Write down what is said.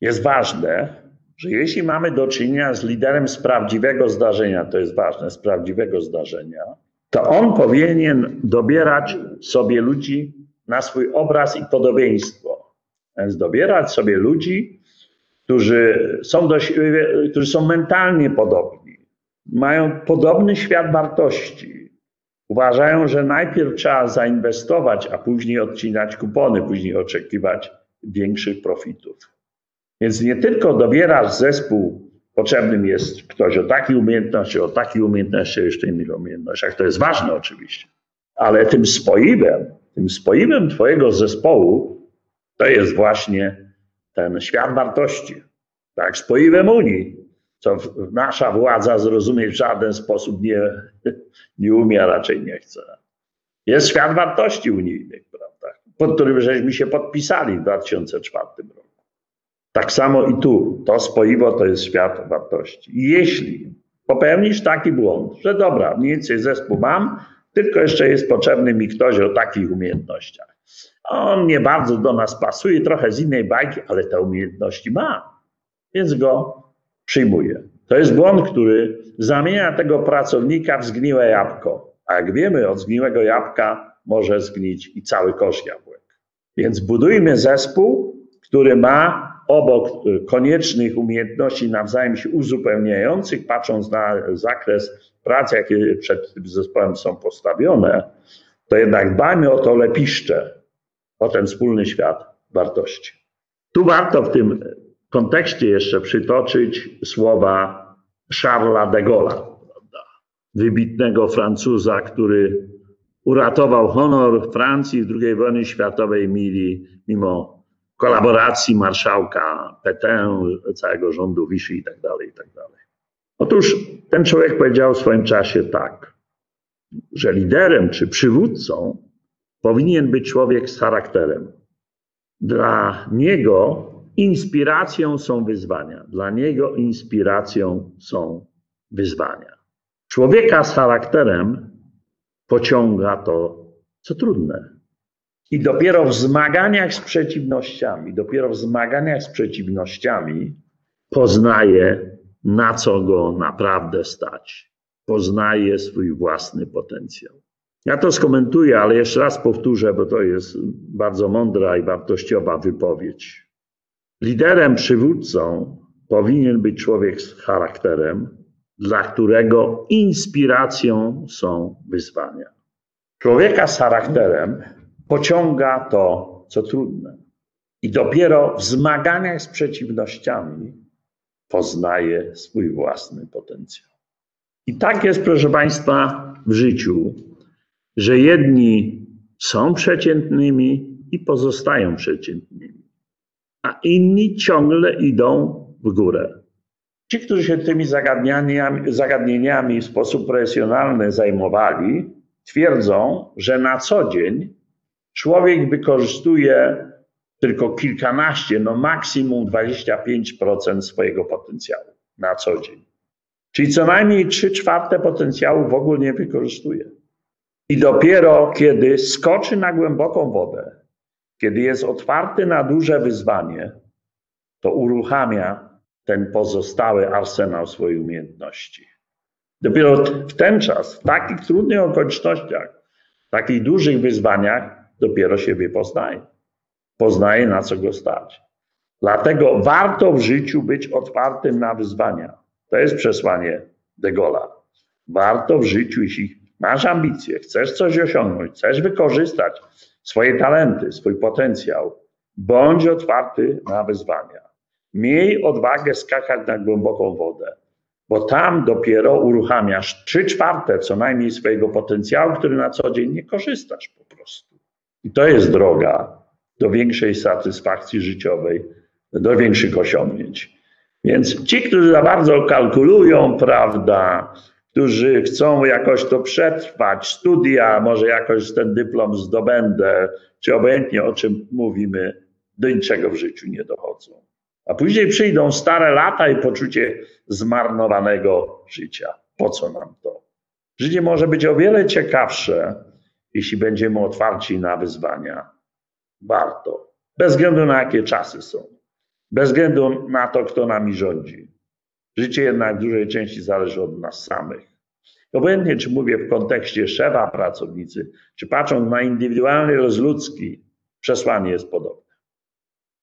jest ważne, że jeśli mamy do czynienia z liderem z prawdziwego zdarzenia, to jest ważne, z prawdziwego zdarzenia, to on powinien dobierać sobie ludzi na swój obraz i podobieństwo. Więc dobierać sobie ludzi, którzy są, którzy są mentalnie podobni, mają podobny świat wartości. Uważają, że najpierw trzeba zainwestować, a później odcinać kupony, później oczekiwać większych profitów. Więc nie tylko dobierasz zespół, potrzebnym jest ktoś o takiej umiejętności, o takiej umiejętności, jeszcze innych umiejętnościach. To jest ważne oczywiście. Ale tym spoiwem, tym spoiwem Twojego zespołu to jest właśnie ten świat wartości. Tak, spoiwem Unii, co nasza władza zrozumieć w żaden sposób nie, nie umie, a raczej nie chce. Jest świat wartości unijnych, prawda, pod którym żeśmy się podpisali w 2004 roku. Tak samo i tu. To spoiwo to jest świat wartości. Jeśli popełnisz taki błąd, że dobra, mniej więcej zespół mam, tylko jeszcze jest potrzebny mi ktoś o takich umiejętnościach. On nie bardzo do nas pasuje, trochę z innej bajki, ale te umiejętności ma, więc go przyjmuje. To jest błąd, który zamienia tego pracownika w zgniłe jabłko. A jak wiemy, od zgniłego jabłka może zgnić i cały kosz jabłek. Więc budujmy zespół, który ma obok koniecznych umiejętności nawzajem się uzupełniających, patrząc na zakres prac, jakie przed tym zespołem są postawione, to jednak dbajmy o to lepiszcze, o ten wspólny świat wartości. Tu warto w tym kontekście jeszcze przytoczyć słowa Charlesa de Gaulle'a, wybitnego Francuza, który uratował honor Francji w II wojnie światowej mimo kolaboracji marszałka Petain, całego rządu Vichy i tak dalej, i tak dalej. Otóż ten człowiek powiedział w swoim czasie tak, że liderem czy przywódcą powinien być człowiek z charakterem. Dla niego inspiracją są wyzwania. Dla niego inspiracją są wyzwania. Człowieka z charakterem pociąga to, co trudne, i dopiero w zmaganiach z przeciwnościami, dopiero w zmaganiach z przeciwnościami poznaje, na co go naprawdę stać. Poznaje swój własny potencjał. Ja to skomentuję, ale jeszcze raz powtórzę, bo to jest bardzo mądra i wartościowa wypowiedź. Liderem, przywódcą powinien być człowiek z charakterem, dla którego inspiracją są wyzwania. Człowieka z charakterem pociąga to, co trudne. I dopiero w zmaganiach z przeciwnościami poznaje swój własny potencjał. I tak jest, proszę Państwa, w życiu, że jedni są przeciętnymi i pozostają przeciętnymi, a inni ciągle idą w górę. Ci, którzy się tymi zagadnieniami, zagadnieniami w sposób profesjonalny zajmowali, twierdzą, że na co dzień człowiek wykorzystuje tylko kilkanaście, no maksimum 25% swojego potencjału na co dzień. Czyli co najmniej 3 czwarte potencjału w ogóle nie wykorzystuje. I dopiero kiedy skoczy na głęboką wodę, kiedy jest otwarty na duże wyzwanie, to uruchamia ten pozostały arsenał swojej umiejętności. Dopiero w ten czas, w takich trudnych okolicznościach, w takich dużych wyzwaniach, dopiero siebie poznaje. Poznaje, na co go stać. Dlatego warto w życiu być otwartym na wyzwania. To jest przesłanie De Gaulle'a. Warto w życiu, jeśli masz ambicje, chcesz coś osiągnąć, chcesz wykorzystać swoje talenty, swój potencjał, bądź otwarty na wyzwania. Miej odwagę skakać na głęboką wodę, bo tam dopiero uruchamiasz trzy czwarte co najmniej swojego potencjału, który na co dzień nie korzystasz po prostu. I to jest droga do większej satysfakcji życiowej, do większych osiągnięć. Więc ci, którzy za bardzo kalkulują, prawda, którzy chcą jakoś to przetrwać, studia, może jakoś ten dyplom zdobędę, czy obojętnie o czym mówimy, do niczego w życiu nie dochodzą. A później przyjdą stare lata i poczucie zmarnowanego życia. Po co nam to? Życie może być o wiele ciekawsze, jeśli będziemy otwarci na wyzwania. Warto, bez względu na jakie czasy są. bez względu na to, kto nami rządzi. Życie jednak w dużej części zależy od nas samych. Obojętnie, czy mówię w kontekście szefa pracownicy, czy patrząc na indywidualny rozludzki, przesłanie jest podobne.